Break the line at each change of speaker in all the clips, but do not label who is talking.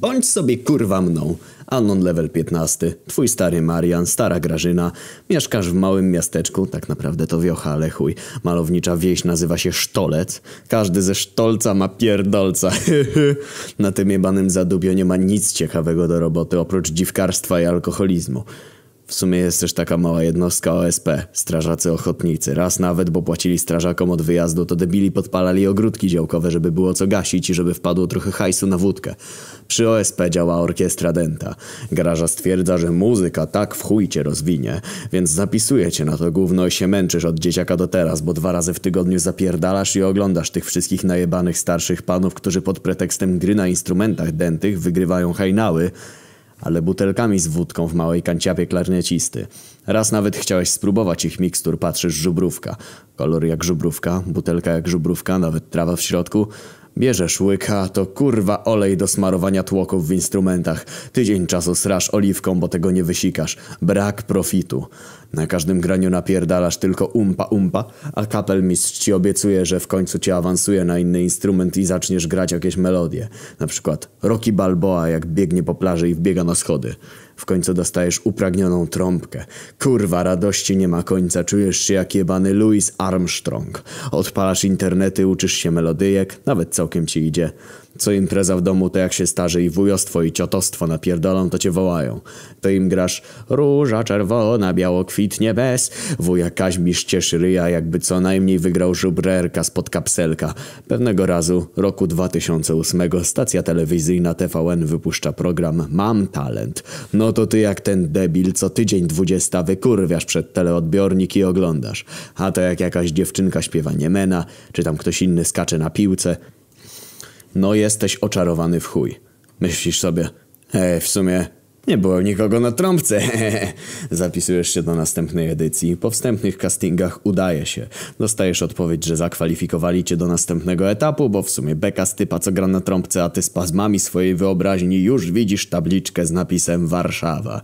Bądź sobie kurwa mną. Anon level 15. Twój stary Marian, stara Grażyna. Mieszkasz w małym miasteczku, tak naprawdę to wiocha, ale chuj. Malownicza wieś nazywa się Sztolec. Każdy ze Sztolca ma pierdolca. Na tym jebanym zadubio nie ma nic ciekawego do roboty oprócz dziwkarstwa i alkoholizmu. W sumie jest też taka mała jednostka OSP, strażacy ochotnicy. Raz nawet, bo płacili strażakom od wyjazdu, to debili podpalali ogródki działkowe, żeby było co gasić i żeby wpadło trochę hajsu na wódkę. Przy OSP działa orkiestra Denta. Garaża stwierdza, że muzyka tak w chuj cię rozwinie, więc zapisuje cię na to gówno i się męczysz od dzieciaka do teraz, bo dwa razy w tygodniu zapierdalasz i oglądasz tych wszystkich najebanych starszych panów, którzy pod pretekstem gry na instrumentach dentych wygrywają hajnały, ale butelkami z wódką w małej kanciapie klarnecisty. Raz nawet chciałeś spróbować ich mikstur, patrzysz żubrówka. Kolor jak żubrówka, butelka jak żubrówka, nawet trawa w środku. Bierzesz łyka, to kurwa olej do smarowania tłoków w instrumentach. Tydzień czasu srasz oliwką, bo tego nie wysikasz. Brak profitu. Na każdym graniu napierdalasz tylko umpa umpa, a kapelmistrz ci obiecuje, że w końcu cię awansuje na inny instrument i zaczniesz grać jakieś melodie. Na przykład Rocky Balboa jak biegnie po plaży i wbiega na schody. W końcu dostajesz upragnioną trąbkę. Kurwa, radości nie ma końca, czujesz się jak jebany Louis Armstrong. Odpalasz internety, uczysz się melodyjek, nawet całkiem ci idzie. Co impreza w domu, to jak się starzy i wujostwo i ciotostwo napierdolą, to cię wołają. To im grasz róża czerwona, biało kwitnie bez. Wuja Kaźmisz cieszy ryja, jakby co najmniej wygrał żubrerka spod kapselka. Pewnego razu, roku 2008, stacja telewizyjna TVN wypuszcza program Mam Talent. No to ty jak ten debil, co tydzień dwudziesta wykurwiasz przed teleodbiornik i oglądasz. A to jak jakaś dziewczynka śpiewa Niemena, czy tam ktoś inny skacze na piłce. No jesteś oczarowany w chuj. Myślisz sobie, e, w sumie nie było nikogo na trąbce. Zapisujesz się do następnej edycji. Po wstępnych castingach udaje się. Dostajesz odpowiedź, że zakwalifikowali cię do następnego etapu, bo w sumie beka z typa, co gra na trąbce, a ty spazmami swojej wyobraźni już widzisz tabliczkę z napisem Warszawa.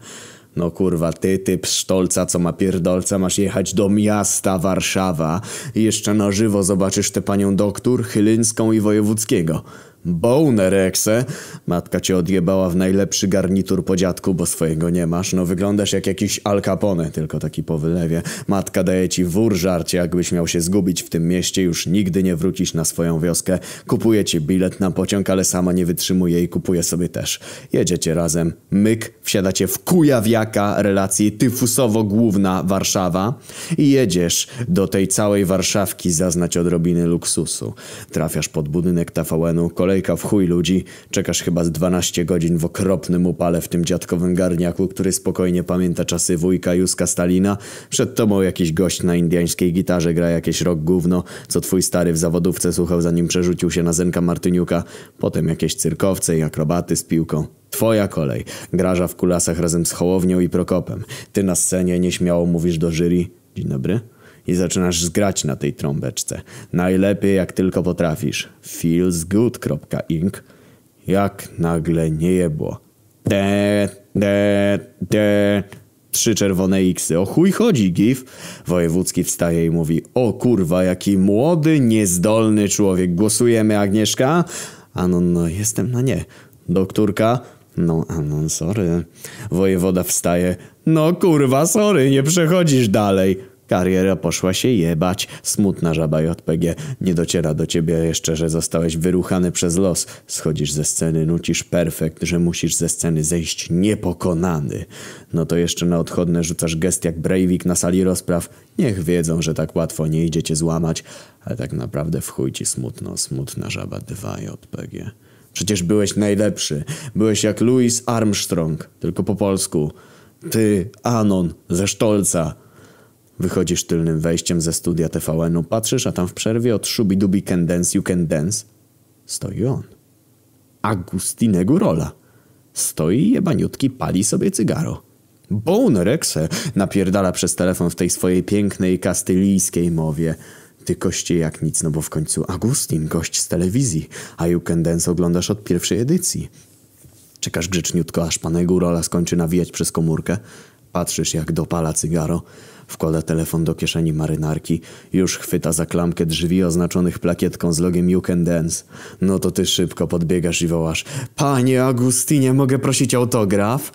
No kurwa, ty typ sztolca, co ma pierdolca, masz jechać do miasta Warszawa i jeszcze na żywo zobaczysz tę panią doktor, Chylińską i Wojewódzkiego. Boner, ekse. Matka cię odjebała w najlepszy garnitur po dziadku, bo swojego nie masz. No wyglądasz jak jakiś Al Capone, tylko taki po wylewie. Matka daje ci wór żarcie, jakbyś miał się zgubić w tym mieście, już nigdy nie wrócisz na swoją wioskę. Kupuje ci bilet na pociąg, ale sama nie wytrzymuje i kupuje sobie też. Jedziecie razem. Myk, wsiadacie w kujawiaka relacji tyfusowo-główna Warszawa i jedziesz do tej całej Warszawki zaznać odrobiny luksusu. Trafiasz pod budynek TVN-u, kolejka w chuj ludzi, czekasz chyba z 12 godzin w okropnym upale w tym dziadkowym garniaku, który spokojnie pamięta czasy wujka Józka Stalina. Przed tobą jakiś gość na indiańskiej gitarze gra jakieś rock gówno, co twój stary w zawodówce słuchał zanim przerzucił się na Zenka Martyniuka. Potem jakieś cyrkowce i akrobaty z piłką. Twoja kolej. Graża w kulasach razem z Hołownią i Prokopem. Ty na scenie nieśmiało mówisz do jury. Dzień dobry i zaczynasz zgrać na tej trąbeczce. Najlepiej jak tylko potrafisz. Feelsgood.inc Jak nagle nie jebło. De, de, de. Trzy czerwone xy. O chuj chodzi, gif. Wojewódzki wstaje i mówi O kurwa, jaki młody, niezdolny człowiek. Głosujemy, Agnieszka? Anon, no jestem na nie. Doktorka? No, Anon, sorry. Wojewoda wstaje. No kurwa, sorry, nie przechodzisz dalej. Kariera poszła się jebać. Smutna żaba JPG. Nie dociera do ciebie jeszcze, że zostałeś wyruchany przez los. Schodzisz ze sceny, nucisz perfekt, że musisz ze sceny zejść niepokonany. No to jeszcze na odchodne rzucasz gest jak Breivik na sali rozpraw. Niech wiedzą, że tak łatwo nie idzie cię złamać. Ale tak naprawdę w chuj ci smutno. Smutna żaba 2 JPG. Przecież byłeś najlepszy. Byłeś jak Louis Armstrong, tylko po polsku. Ty, Anon, ze Sztolca. Wychodzisz tylnym wejściem ze studia TVN-u, patrzysz, a tam w przerwie od Shubidubi Can Dance You Can Dance stoi on. Agustine Gurola. Stoi jebaniutki, pali sobie cygaro. Bone Rexe napierdala przez telefon w tej swojej pięknej kastylijskiej mowie. Ty koście jak nic, no bo w końcu Agustin, gość z telewizji, a You Can Dance oglądasz od pierwszej edycji. Czekasz grzeczniutko, aż pana Gurola skończy nawijać przez komórkę. Patrzysz jak dopala cygaro. Wkłada telefon do kieszeni marynarki. Już chwyta za klamkę drzwi oznaczonych plakietką z logiem You Can Dance. No to ty szybko podbiegasz i wołasz. Panie Agustinie, mogę prosić autograf?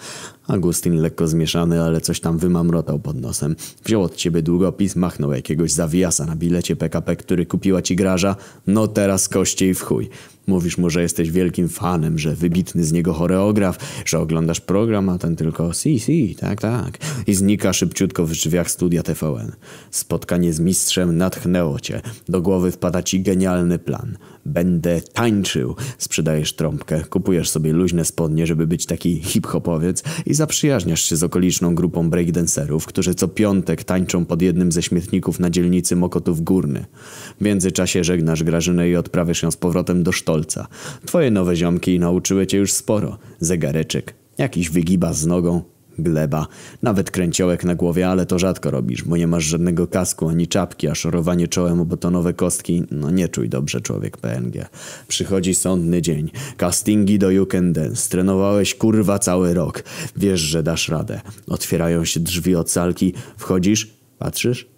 Agustin lekko zmieszany, ale coś tam wymamrotał pod nosem. Wziął od ciebie długopis, machnął jakiegoś zawijasa na bilecie PKP, który kupiła ci graża. No teraz kościej w chuj. Mówisz mu, że jesteś wielkim fanem, że wybitny z niego choreograf, że oglądasz program, a ten tylko si, si, tak, tak. I znika szybciutko w drzwiach studia TVN. Spotkanie z mistrzem natchnęło cię. Do głowy wpada ci genialny plan. Będę tańczył. Sprzedajesz trąbkę, kupujesz sobie luźne spodnie, żeby być taki hip-hopowiec i zaprzyjaźniasz się z okoliczną grupą breakdancerów, którzy co piątek tańczą pod jednym ze śmietników na dzielnicy Mokotów Górny. W międzyczasie żegnasz Grażynę i odprawiasz ją z powrotem do Twoje nowe ziomki nauczyły cię już sporo. Zegareczek, jakiś wygiba z nogą, gleba, nawet kręciołek na głowie, ale to rzadko robisz, bo nie masz żadnego kasku ani czapki, a szorowanie czołem o botonowe kostki, no nie czuj dobrze człowiek PNG. Przychodzi sądny dzień, castingi do You Can Dance, trenowałeś kurwa cały rok, wiesz, że dasz radę. Otwierają się drzwi od salki, wchodzisz, patrzysz,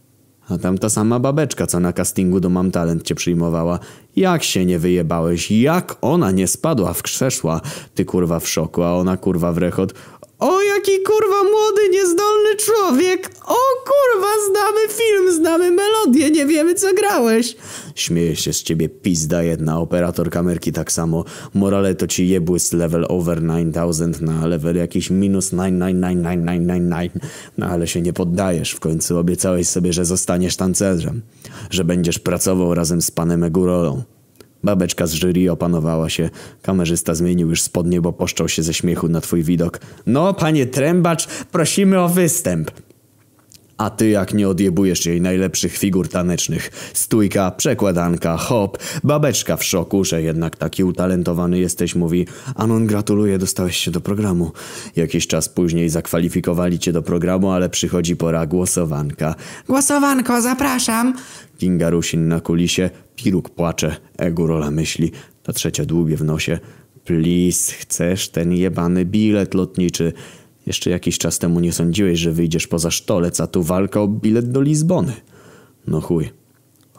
a tam ta sama babeczka, co na castingu do Mam Talent cię przyjmowała. Jak się nie wyjebałeś? Jak ona nie spadła w krzesła? Ty kurwa w szoku, a ona kurwa w rechot. O, jaki kurwa młody, niezdolny człowiek! O kurwa, znamy film, znamy melodię, nie wiemy co grałeś! Śmieje się z ciebie pizda jedna, operator kamerki tak samo. Morale to ci jebły z level over 9000 na level jakiś minus 999999. No ale się nie poddajesz, w końcu obiecałeś sobie, że zostaniesz tancerzem. Że będziesz pracował razem z panem Egurolą. Babeczka z jury opanowała się. Kamerzysta zmienił już spodnie, bo poszczał się ze śmiechu na twój widok. No, panie Trębacz, prosimy o występ. A ty jak nie odjebujesz jej najlepszych figur tanecznych. Stójka, przekładanka, hop. Babeczka w szoku, że jednak taki utalentowany jesteś, mówi Anon gratuluję, dostałeś się do programu. Jakiś czas później zakwalifikowali cię do programu, ale przychodzi pora głosowanka. Głosowanko, zapraszam. Kinga Rusin na kulisie, Piruk płacze, Egurola myśli, ta trzecia dłubie w nosie. Please, chcesz ten jebany bilet lotniczy? Jeszcze jakiś czas temu nie sądziłeś, że wyjdziesz poza sztolec, a tu walka o bilet do Lizbony. No chuj.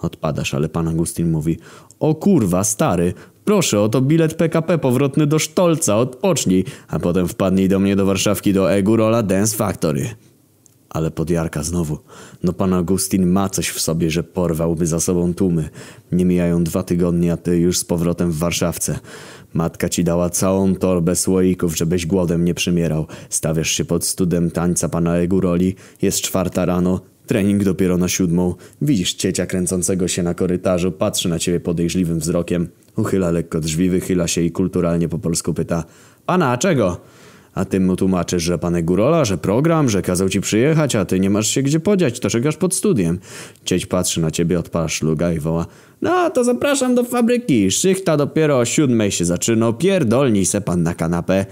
Odpadasz, ale pan Agustin mówi O kurwa, stary, proszę, oto bilet PKP powrotny do Sztolca, odpocznij, a potem wpadnij do mnie do Warszawki do Egurola Dance Factory. Ale podjarka znowu. No pan Augustin ma coś w sobie, że porwałby za sobą tłumy. Nie mijają dwa tygodnie, a ty już z powrotem w Warszawce. Matka ci dała całą torbę słoików, żebyś głodem nie przymierał. Stawiasz się pod studem tańca pana Eguroli. Jest czwarta rano, trening dopiero na siódmą. Widzisz ciecia kręcącego się na korytarzu, patrzy na ciebie podejrzliwym wzrokiem. Uchyla lekko drzwi, wychyla się i kulturalnie po polsku pyta. Pana, czego? A ty mu tłumaczysz, że pan Górola, że program, że kazał ci przyjechać, a ty nie masz się gdzie podziać, to czekasz pod studiem. Cieć patrzy na ciebie, odpala szluga i woła. No, to zapraszam do fabryki. Szychta dopiero o siódmej się zaczyna. Pierdolnij se pan na kanapę.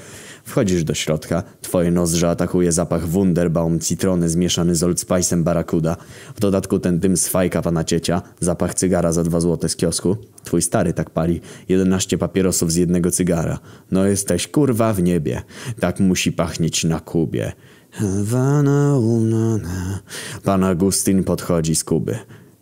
Wchodzisz do środka, twoje nozdrze atakuje zapach Wunderbaum, citrony zmieszany z Old Spice'em Barakuda. W dodatku ten dym z fajka pana ciecia, zapach cygara za dwa złote z kiosku. Twój stary tak pali, 11 papierosów z jednego cygara. No jesteś kurwa w niebie. Tak musi pachnieć na Kubie. Pan Agustin podchodzi z Kuby.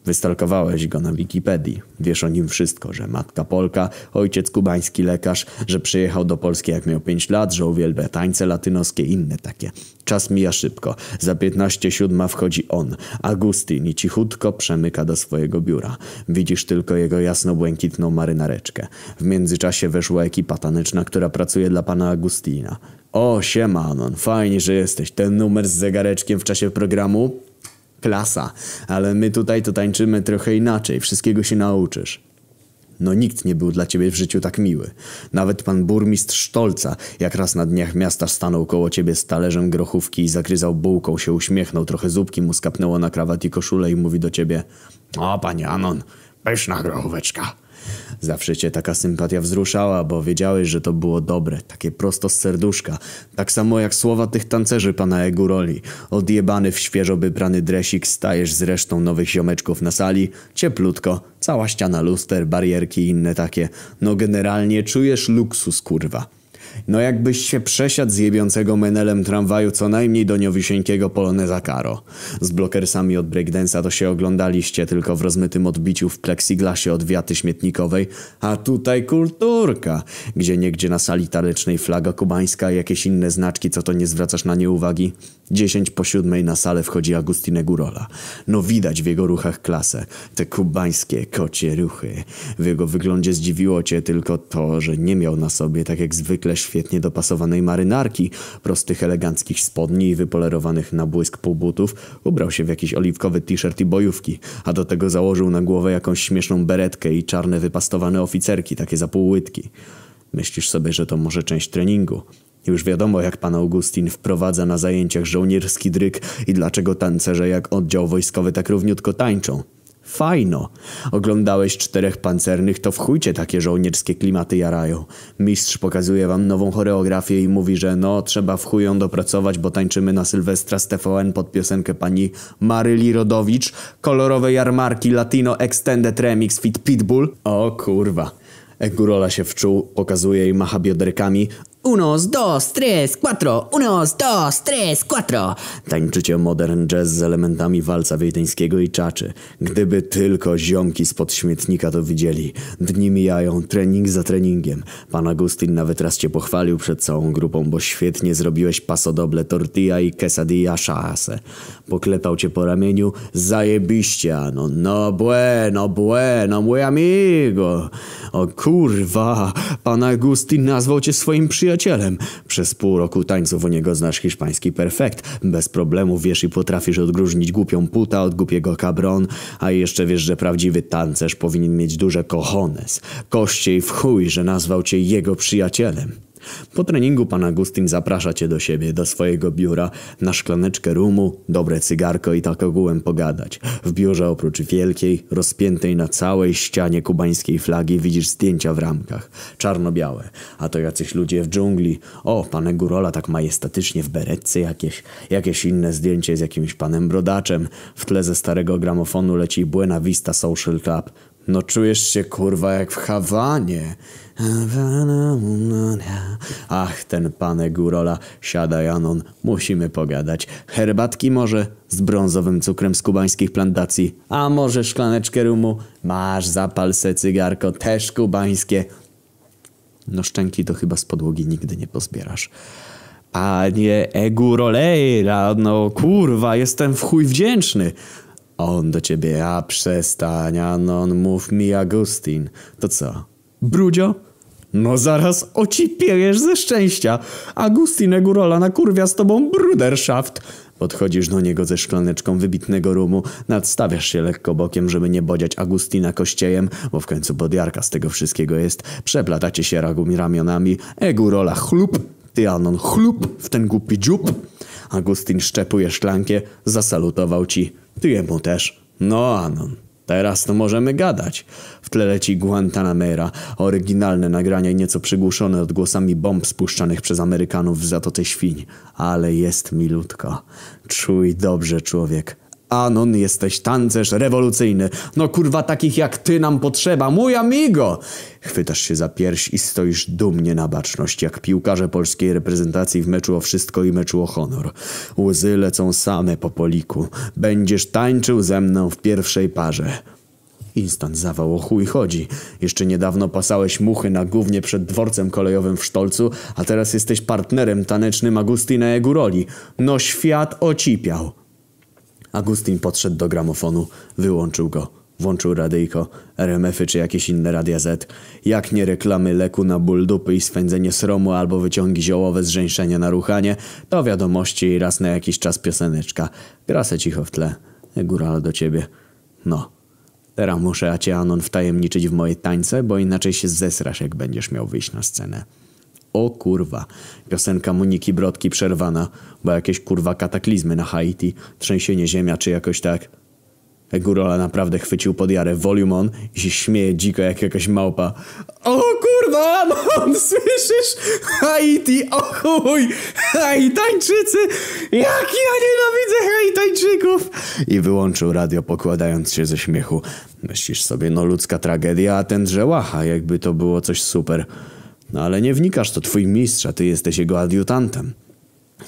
Wystalkowałeś go na Wikipedii. Wiesz o nim wszystko, że matka Polka, ojciec kubański lekarz, że przyjechał do Polski jak miał 5 lat, że uwielbia tańce latynoskie i inne takie. Czas mija szybko. Za 15 siódma wchodzi on, Agustin i cichutko przemyka do swojego biura. Widzisz tylko jego jasno-błękitną marynareczkę. W międzyczasie weszła ekipa taneczna, która pracuje dla pana Agustina. O, siema Anon, fajnie, że jesteś. Ten numer z zegareczkiem w czasie programu klasa, ale my tutaj to tańczymy trochę inaczej, wszystkiego się nauczysz. No nikt nie był dla ciebie w życiu tak miły. Nawet pan burmistrz Sztolca, jak raz na dniach miasta stanął koło ciebie z talerzem grochówki i zagryzał bułką, się uśmiechnął, trochę zupki mu skapnęło na krawat i koszulę i mówi do ciebie O, panie Anon, pyszna grochóweczka. Zawsze cię taka sympatia wzruszała, bo wiedziałeś, że to było dobre, takie prosto z serduszka. Tak samo jak słowa tych tancerzy pana Eguroli. Odjebany w świeżo wybrany dresik stajesz z resztą nowych ziomeczków na sali. Cieplutko, cała ściana luster, barierki i inne takie. No generalnie czujesz luksus, kurwa. No jakbyś się przesiadł z jebiącego menelem tramwaju co najmniej do niowisieńkiego Poloneza Caro. Z blokersami od breakdance'a to się oglądaliście tylko w rozmytym odbiciu w plexiglasie od wiaty śmietnikowej, a tutaj kulturka, gdzie niegdzie na sali tanecznej flaga kubańska i jakieś inne znaczki, co to nie zwracasz na nie uwagi. Dziesięć po siódmej na salę wchodzi Agustine Gurola. No widać w jego ruchach klasę, te kubańskie kocie ruchy. W jego wyglądzie zdziwiło cię tylko to, że nie miał na sobie, tak jak zwykle, świetnie dopasowanej marynarki, prostych eleganckich spodni i wypolerowanych na błysk półbutów, ubrał się w jakiś oliwkowy t-shirt i bojówki, a do tego założył na głowę jakąś śmieszną beretkę i czarne wypastowane oficerki, takie za półłytki. Myślisz sobie, że to może część treningu. Już wiadomo, jak pan Augustin wprowadza na zajęciach żołnierski dryk i dlaczego tancerze jak oddział wojskowy tak równiutko tańczą. Fajno. Oglądałeś czterech pancernych, to w chujcie takie żołnierskie klimaty jarają. Mistrz pokazuje wam nową choreografię i mówi, że no, trzeba w chują dopracować, bo tańczymy na Sylwestra z TVN pod piosenkę pani Maryli Rodowicz, kolorowe jarmarki Latino Extended Remix fit Pitbull. O kurwa. Egurola się wczuł, pokazuje i macha bioderkami.
Unos, dos, tres, cuatro. Unos, dos, tres, cuatro.
Tańczycie modern jazz z elementami walca wiedeńskiego i czaczy. Gdyby tylko ziomki spod śmietnika to widzieli. Dni mijają, trening za treningiem. Pan Agustin nawet raz cię pochwalił przed całą grupą, bo świetnie zrobiłeś pasodoble tortilla i quesadilla szase. Poklepał cię po ramieniu. Zajebiście, ano. No bueno, bueno, mój amigo. O kurwa, pan Agustin nazwał cię swoim przyjacielem. Przez pół roku tańców u niego znasz hiszpański perfekt. Bez problemu wiesz i potrafisz odróżnić głupią puta od głupiego cabron, a jeszcze wiesz, że prawdziwy tancerz powinien mieć duże cojones. Kościej w chuj, że nazwał cię jego przyjacielem. Po treningu pan Agustin zaprasza cię do siebie, do swojego biura, na szklaneczkę rumu, dobre cygarko i tak ogółem pogadać. W biurze oprócz wielkiej, rozpiętej na całej ścianie kubańskiej flagi widzisz zdjęcia w ramkach. Czarno-białe. A to jacyś ludzie w dżungli. O, pan Górola tak majestatycznie w beretce jakieś. Jakieś inne zdjęcie z jakimś panem brodaczem. W tle ze starego gramofonu leci Buena Vista Social Club. No czujesz się kurwa jak w Hawanie. Ach, ten pane Górola, siadaj Anon, musimy pogadać. Herbatki może z brązowym cukrem z kubańskich plantacji, a może szklaneczkę rumu? Masz zapal se cygarko, też kubańskie. No szczęki to chyba z podłogi nigdy nie pozbierasz. Panie Egurolejra, no kurwa, jestem w chuj wdzięczny. On do ciebie, a przestań, Anon, mów mi Agustin. To co, brudzio? No zaraz ocipiejesz ze szczęścia. Agustin Egurola nakurwia z tobą bruderschaft. Podchodzisz do niego ze szklaneczką wybitnego rumu, nadstawiasz się lekko bokiem, żeby nie bodziać Agustina kościejem, bo w końcu podjarka z tego wszystkiego jest. Przeplatacie się ragumi ramionami. Egurola chlup, ty Anon chlup w ten głupi dziób. Agustin szczepuje szklankę, zasalutował ci. Ty jemu też. No Anon. Teraz to możemy gadać. W tle leci Guantanamera, oryginalne nagrania nieco przygłuszone odgłosami bomb spuszczanych przez Amerykanów w Zatoce Świń. Ale jest milutko. Czuj dobrze, człowiek. Anon, jesteś tancerz rewolucyjny. No kurwa, takich jak ty nam potrzeba, mój amigo! Chwytasz się za pierś i stoisz dumnie na baczność, jak piłkarze polskiej reprezentacji w meczu o wszystko i meczu o honor. Łzy lecą same po poliku. Będziesz tańczył ze mną w pierwszej parze. Instant zawał o chuj chodzi. Jeszcze niedawno pasałeś muchy na głównie przed dworcem kolejowym w Sztolcu, a teraz jesteś partnerem tanecznym Agustina Eguroli. No świat ocipiał. Agustin podszedł do gramofonu, wyłączył go. Włączył radyjko, RMF-y czy jakieś inne Radia Z. Jak nie reklamy leku na ból dupy i swędzenie sromu albo wyciągi ziołowe z żeńszenia na ruchanie, to wiadomości i raz na jakiś czas pioseneczka. Gra se cicho w tle. Góral do ciebie. No. Teraz muszę a cię Anon wtajemniczyć w moje tańce, bo inaczej się zesrasz jak będziesz miał wyjść na scenę. O kurwa. Piosenka Moniki Brodki przerwana, bo jakieś kurwa kataklizmy na Haiti, trzęsienie ziemia czy jakoś tak. Egurola naprawdę chwycił pod jarę volume on i się śmieje dziko jak jakaś małpa. O kurwa, no słyszysz? Haiti, o chuj! Haitańczycy! Jak ja nienawidzę Haitańczyków! I wyłączył radio pokładając się ze śmiechu. Myślisz sobie, no ludzka tragedia, a ten drzełacha, jakby to było coś super. No ale nie wnikasz, to twój mistrz, a ty jesteś jego adiutantem.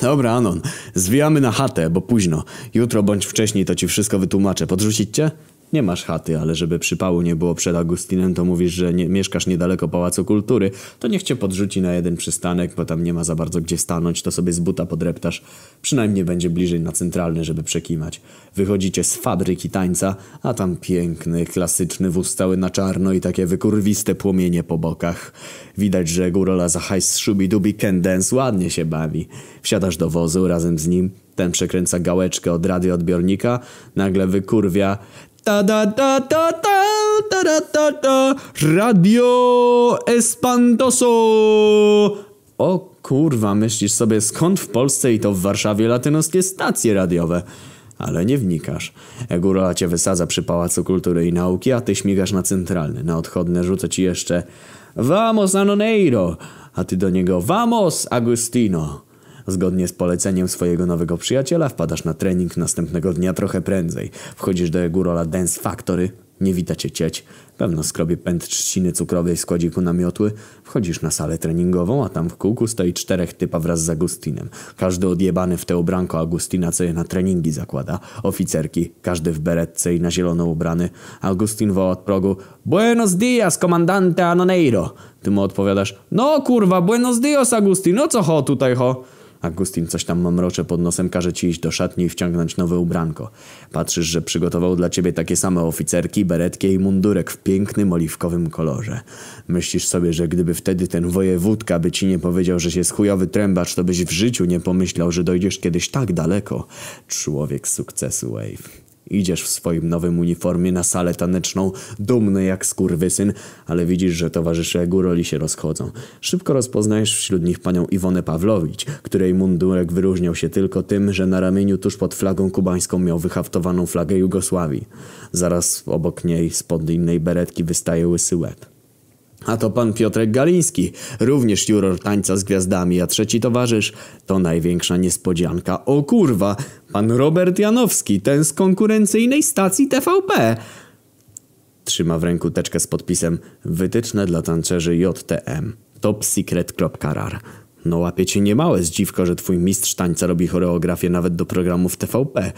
Dobra, Anon, zwijamy na chatę, bo późno. Jutro bądź wcześniej, to ci wszystko wytłumaczę. Podrzucić cię? Nie masz chaty, ale żeby przypału nie było przed Agustinem, to mówisz, że nie, mieszkasz niedaleko Pałacu Kultury. To niech cię podrzuci na jeden przystanek, bo tam nie ma za bardzo gdzie stanąć, to sobie z buta podreptasz. Przynajmniej będzie bliżej na centralny, żeby przekimać. Wychodzicie z fabryki tańca, a tam piękny, klasyczny wóz cały na czarno i takie wykurwiste płomienie po bokach. Widać, że górola za hajs szubi-dubi can dance ładnie się bawi. Wsiadasz do wozu razem z nim, ten przekręca gałeczkę od radioodbiornika, nagle wykurwia Ta da da da da da da da da Radio Espantoso O kurwa, myślisz sobie skąd w Polsce i to w Warszawie latynoskie stacje radiowe? Ale nie wnikasz. Egura cię wysadza przy Pałacu Kultury i Nauki, a ty śmigasz na centralny. Na odchodne rzuca ci jeszcze Vamos Anoneiro, a ty do niego Vamos Agustino. Zgodnie z poleceniem swojego nowego przyjaciela wpadasz na trening następnego dnia trochę prędzej. Wchodzisz do Egurola Dance Factory, nie wita cię cieć. Pewno skrobie pęd trzciny cukrowej w składziku na miotły. Wchodzisz na salę treningową, a tam w kółku stoi czterech typa wraz z Agustinem. Każdy odjebany w te ubranko Agustina, co je na treningi zakłada. Oficerki, każdy w beretce i na zielono ubrany. Agustin woła od progu Buenos dias, comandante Anoneiro. Ty mu odpowiadasz No kurwa, buenos dias Agustin, no co ho tutaj ho? Agustin coś tam mamrocze pod nosem, każe ci iść do szatni i wciągnąć nowe ubranko. Patrzysz, że przygotował dla ciebie takie same oficerki, beretki i mundurek w pięknym oliwkowym kolorze. Myślisz sobie, że gdyby wtedy ten wojewódka by ci nie powiedział, że się chujowy trębacz, to byś w życiu nie pomyślał, że dojdziesz kiedyś tak daleko. Człowiek sukcesu, Wave. Idziesz w swoim nowym uniformie na salę taneczną, dumny jak skurwysyn, ale widzisz, że towarzysze Góroli się rozchodzą. Szybko rozpoznajesz wśród nich panią Iwonę Pawlowicz, której mundurek wyróżniał się tylko tym, że na ramieniu tuż pod flagą kubańską miał wyhaftowaną flagę Jugosławii. Zaraz obok niej spod innej beretki wystaje łysy łeb. A to pan Piotrek Galiński, również juror tańca z gwiazdami, a trzeci towarzysz to największa niespodzianka. O kurwa, pan Robert Janowski, ten z konkurencyjnej stacji TVP. Trzyma w ręku teczkę z podpisem Wytyczne dla tancerzy JTM. Topsecret.rar No łapie cię niemałe zdziwko, że twój mistrz tańca robi choreografię nawet do programów TVP.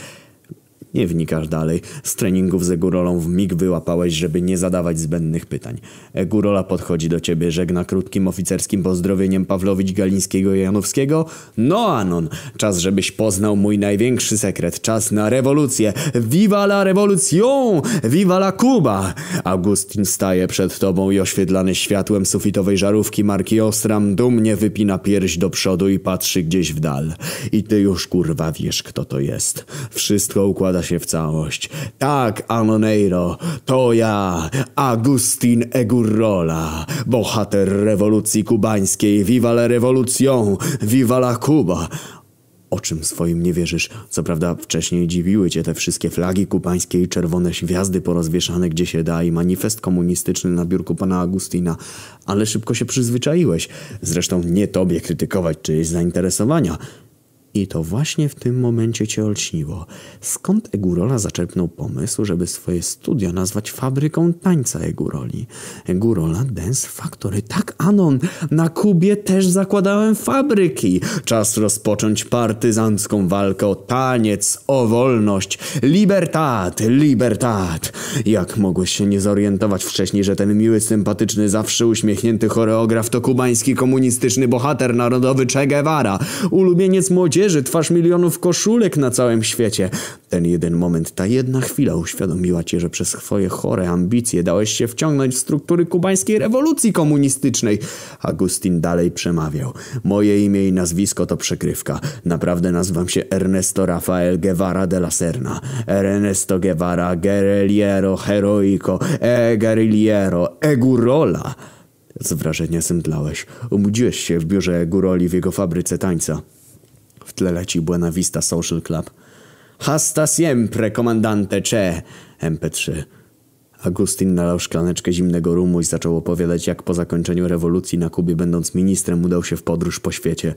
Nie wnikasz dalej. Z treningów z Egurolą w mig wyłapałeś, żeby nie zadawać zbędnych pytań. Egurola podchodzi do ciebie, żegna krótkim oficerskim pozdrowieniem Pawlowicz Galińskiego Janowskiego. No Anon, czas żebyś poznał mój największy sekret. Czas na rewolucję. Viva la revolución! Viva la Cuba! Augustin staje przed tobą i oświetlany światłem sufitowej żarówki marki Ostram dumnie wypina pierś do przodu i patrzy gdzieś w dal. I ty już kurwa wiesz kto to jest. Wszystko układa się w całość. Tak, Anoneiro, to ja, Agustin Egurrola, bohater rewolucji kubańskiej. Viva la revolución, viva la Cuba. O czym swoim nie wierzysz? Co prawda wcześniej dziwiły cię te wszystkie flagi kubańskie i czerwone gwiazdy porozwieszane gdzie się da i manifest komunistyczny na biurku pana Agustina, ale szybko się przyzwyczaiłeś. Zresztą nie tobie krytykować czyjeś zainteresowania. I to właśnie w tym momencie cię olśniło. Skąd Egurola zaczerpnął pomysł, żeby swoje studio nazwać fabryką tańca Eguroli? Egurola Dance Factory. Tak, Anon, na Kubie też zakładałem fabryki. Czas rozpocząć partyzancką walkę o taniec, o wolność. Libertad, libertad. Jak mogłeś się nie zorientować wcześniej, że ten miły, sympatyczny, zawsze uśmiechnięty choreograf to kubański komunistyczny bohater narodowy Che Guevara, ulubieniec młodzieży, twarz milionów koszulek na całym świecie. Ten jeden moment, ta jedna chwila uświadomiła cię, że przez swoje chore ambicje dałeś się wciągnąć w struktury kubańskiej rewolucji komunistycznej. Agustin dalej przemawiał. Moje imię i nazwisko to przykrywka. Naprawdę nazywam się Ernesto Rafael Guevara de la Serna. Ernesto Guevara, guerrillero, heroico, e guerrillero, egurola. Z wrażenia zemdlałeś. Obudziłeś się w biurze Eguroli w jego fabryce tańca. W tle leci Buena Vista Social Club. Hasta siempre, komandante Che. MP3. Agustin nalał szklaneczkę zimnego rumu i zaczął opowiadać, jak po zakończeniu rewolucji na Kubie, będąc ministrem, udał się w podróż po świecie.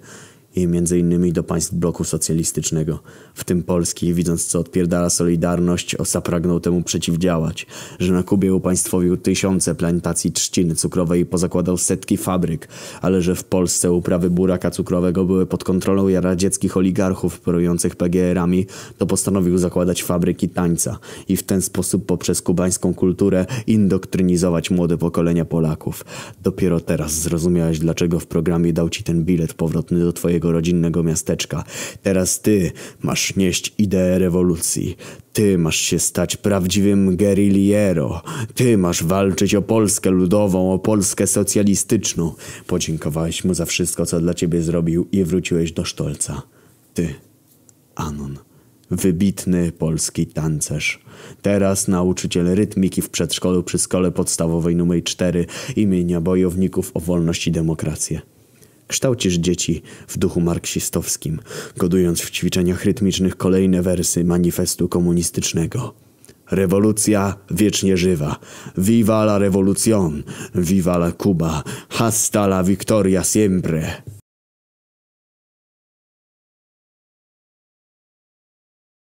I między innymi do państw bloku socjalistycznego, w tym Polski, widząc co odpierdala Solidarność, Osa pragnął temu przeciwdziałać, że na Kubie upaństwowił tysiące plantacji trzciny cukrowej i pozakładał setki fabryk, ale że w Polsce uprawy buraka cukrowego były pod kontrolą radzieckich oligarchów operujących PGR-ami, to postanowił zakładać fabryki tańca i w ten sposób poprzez kubańską kulturę indoktrynizować młode pokolenia Polaków. Dopiero teraz zrozumiałeś, dlaczego w programie dał ci ten bilet powrotny do twojego rodzinnego miasteczka. Teraz ty masz nieść ideę rewolucji. Ty masz się stać prawdziwym guerrilliero. Ty masz walczyć o Polskę ludową, o Polskę socjalistyczną. Podziękowałeś mu za wszystko, co dla ciebie zrobił i wróciłeś do Sztolca. Ty, Anon. Wybitny polski tancerz. Teraz nauczyciel rytmiki w przedszkolu przy szkole podstawowej nr 4 imienia bojowników o wolność i demokrację. Kształcisz dzieci w duchu marksistowskim, godując w ćwiczeniach rytmicznych kolejne wersy manifestu komunistycznego. Rewolucja wiecznie żywa. Viva la revolución. Viva la Cuba. Hasta la victoria siempre.